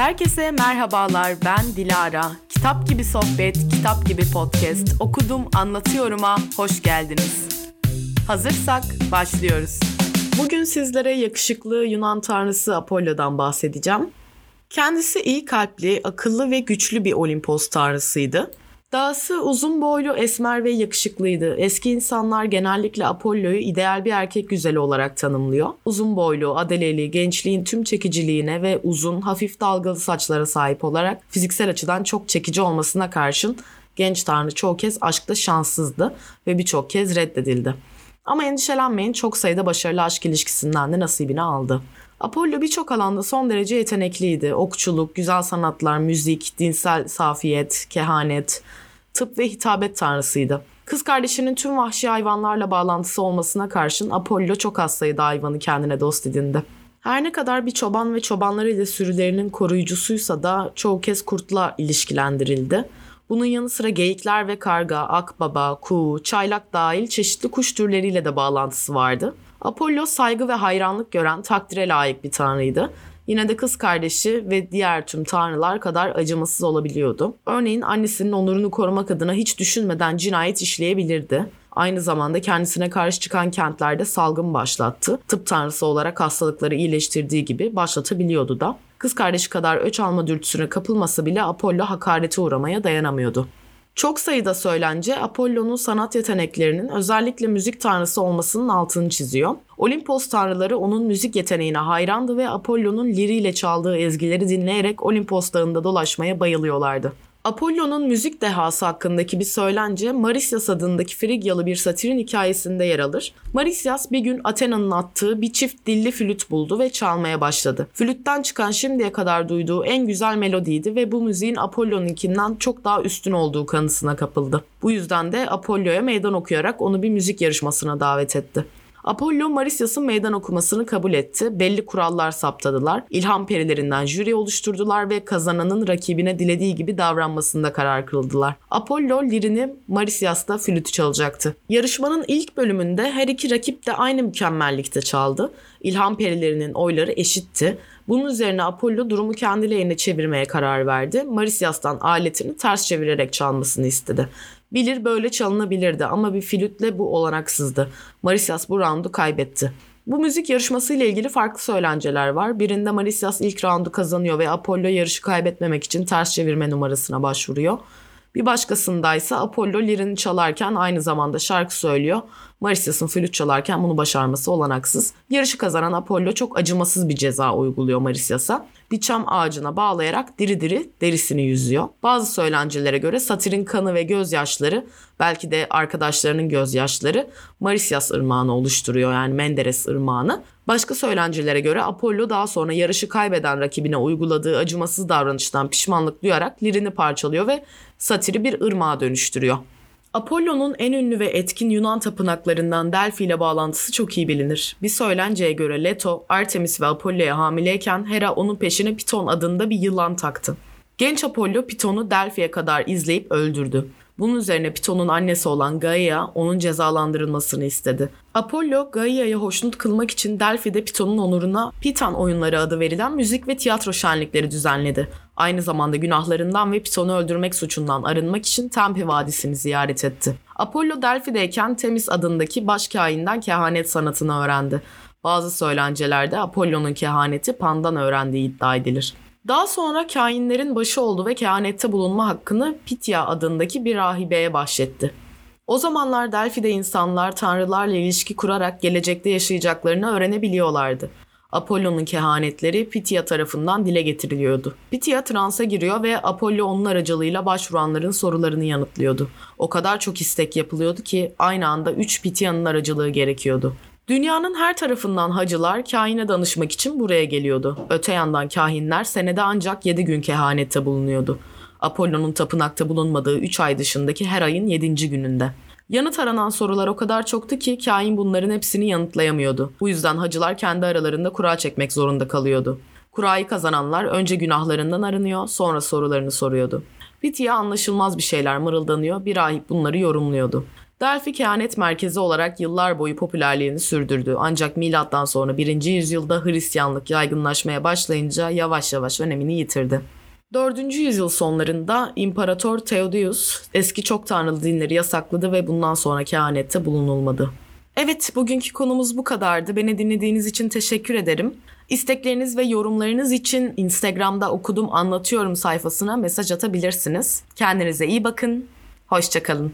Herkese merhabalar ben Dilara. Kitap gibi sohbet, kitap gibi podcast. Okudum, anlatıyorum'a hoş geldiniz. Hazırsak başlıyoruz. Bugün sizlere yakışıklı Yunan tanrısı Apollo'dan bahsedeceğim. Kendisi iyi kalpli, akıllı ve güçlü bir Olimpos tanrısıydı. Dahası uzun boylu, esmer ve yakışıklıydı. Eski insanlar genellikle Apollo'yu ideal bir erkek güzeli olarak tanımlıyor. Uzun boylu, adeleli, gençliğin tüm çekiciliğine ve uzun, hafif dalgalı saçlara sahip olarak fiziksel açıdan çok çekici olmasına karşın genç tanrı çoğu kez aşkta şanssızdı ve birçok kez reddedildi. Ama endişelenmeyin çok sayıda başarılı aşk ilişkisinden de nasibini aldı. Apollo birçok alanda son derece yetenekliydi. Okçuluk, güzel sanatlar, müzik, dinsel safiyet, kehanet, tıp ve hitabet tanrısıydı. Kız kardeşinin tüm vahşi hayvanlarla bağlantısı olmasına karşın Apollo çok az sayıda hayvanı kendine dost edindi. Her ne kadar bir çoban ve çobanlarıyla sürülerinin koruyucusuysa da çoğu kez kurtla ilişkilendirildi. Bunun yanı sıra geyikler ve karga, akbaba, kuğu, çaylak dahil çeşitli kuş türleriyle de bağlantısı vardı. Apollo saygı ve hayranlık gören takdire layık bir tanrıydı. Yine de kız kardeşi ve diğer tüm tanrılar kadar acımasız olabiliyordu. Örneğin annesinin onurunu korumak adına hiç düşünmeden cinayet işleyebilirdi. Aynı zamanda kendisine karşı çıkan kentlerde salgın başlattı. Tıp tanrısı olarak hastalıkları iyileştirdiği gibi başlatabiliyordu da. Kız kardeşi kadar öç alma dürtüsüne kapılmasa bile Apollo hakarete uğramaya dayanamıyordu. Çok sayıda söylence Apollo'nun sanat yeteneklerinin özellikle müzik tanrısı olmasının altını çiziyor. Olimpos tanrıları onun müzik yeteneğine hayrandı ve Apollo'nun liriyle çaldığı ezgileri dinleyerek Olimpos dağında dolaşmaya bayılıyorlardı. Apollo'nun müzik dehası hakkındaki bir söylence Marisyas adındaki Frigyalı bir satirin hikayesinde yer alır. Marisyas bir gün Athena'nın attığı bir çift dilli flüt buldu ve çalmaya başladı. Flütten çıkan şimdiye kadar duyduğu en güzel melodiydi ve bu müziğin Apollo'nunkinden çok daha üstün olduğu kanısına kapıldı. Bu yüzden de Apollo'ya meydan okuyarak onu bir müzik yarışmasına davet etti. Apollo Marisyas'ın meydan okumasını kabul etti. Belli kurallar saptadılar. İlham perilerinden jüri oluşturdular ve kazananın rakibine dilediği gibi davranmasında karar kıldılar. Apollo lirini Marisyas'ta flütü çalacaktı. Yarışmanın ilk bölümünde her iki rakip de aynı mükemmellikte çaldı. İlham perilerinin oyları eşitti. Bunun üzerine Apollo durumu kendi lehine çevirmeye karar verdi. Marisyas'tan aletini ters çevirerek çalmasını istedi. Bilir böyle çalınabilirdi ama bir flütle bu olanaksızdı. Marisyas bu roundu kaybetti. Bu müzik yarışması ile ilgili farklı söylenceler var. Birinde Marisyas ilk roundu kazanıyor ve Apollo yarışı kaybetmemek için ters çevirme numarasına başvuruyor. Bir başkasındaysa Apollo lirini çalarken aynı zamanda şarkı söylüyor. Marisyas'ın flüt çalarken bunu başarması olanaksız. Yarışı kazanan Apollo çok acımasız bir ceza uyguluyor Marisyas'a. Bir çam ağacına bağlayarak diri diri derisini yüzüyor. Bazı söylencelere göre Satir'in kanı ve gözyaşları belki de arkadaşlarının gözyaşları Marisyas ırmağını oluşturuyor yani Menderes ırmağını. Başka söylencelere göre Apollo daha sonra yarışı kaybeden rakibine uyguladığı acımasız davranıştan pişmanlık duyarak lirini parçalıyor ve Satir'i bir ırmağa dönüştürüyor. Apollo'nun en ünlü ve etkin Yunan tapınaklarından Delphi ile bağlantısı çok iyi bilinir. Bir söylenceye göre Leto, Artemis ve Apollo'ya hamileyken Hera onun peşine Piton adında bir yılan taktı. Genç Apollo Piton'u Delphi'ye kadar izleyip öldürdü. Bunun üzerine Piton'un annesi olan Gaia onun cezalandırılmasını istedi. Apollo, Gaia'yı hoşnut kılmak için Delphi'de Piton'un onuruna Pitan oyunları adı verilen müzik ve tiyatro şenlikleri düzenledi. Aynı zamanda günahlarından ve Piton'u öldürmek suçundan arınmak için Tempe Vadisi'ni ziyaret etti. Apollo Delphi'deyken Temis adındaki baş kahinden kehanet sanatını öğrendi. Bazı söylencelerde Apollo'nun kehaneti Pan'dan öğrendiği iddia edilir. Daha sonra kainlerin başı oldu ve kehanette bulunma hakkını Pitya adındaki bir rahibeye bahşetti. O zamanlar Delphi'de insanlar tanrılarla ilişki kurarak gelecekte yaşayacaklarını öğrenebiliyorlardı. Apollo'nun kehanetleri Pitya tarafından dile getiriliyordu. Pitya transa giriyor ve Apollo onun aracılığıyla başvuranların sorularını yanıtlıyordu. O kadar çok istek yapılıyordu ki aynı anda 3 Pitya'nın aracılığı gerekiyordu. Dünyanın her tarafından hacılar kahine danışmak için buraya geliyordu. Öte yandan kahinler senede ancak 7 gün kehanette bulunuyordu. Apollo'nun tapınakta bulunmadığı 3 ay dışındaki her ayın 7. gününde. Yanıt aranan sorular o kadar çoktu ki kain bunların hepsini yanıtlayamıyordu. Bu yüzden hacılar kendi aralarında kura çekmek zorunda kalıyordu. Kurayı kazananlar önce günahlarından arınıyor, sonra sorularını soruyordu. Pitya anlaşılmaz bir şeyler mırıldanıyor, bir rahip bunları yorumluyordu. Delphi kehanet merkezi olarak yıllar boyu popülerliğini sürdürdü. Ancak milattan sonra 1. yüzyılda Hristiyanlık yaygınlaşmaya başlayınca yavaş yavaş önemini yitirdi. 4. yüzyıl sonlarında İmparator Theodosius eski çok tanrılı dinleri yasakladı ve bundan sonra kehanette bulunulmadı. Evet, bugünkü konumuz bu kadardı. Beni dinlediğiniz için teşekkür ederim. İstekleriniz ve yorumlarınız için Instagram'da okudum anlatıyorum sayfasına mesaj atabilirsiniz. Kendinize iyi bakın. Hoşçakalın.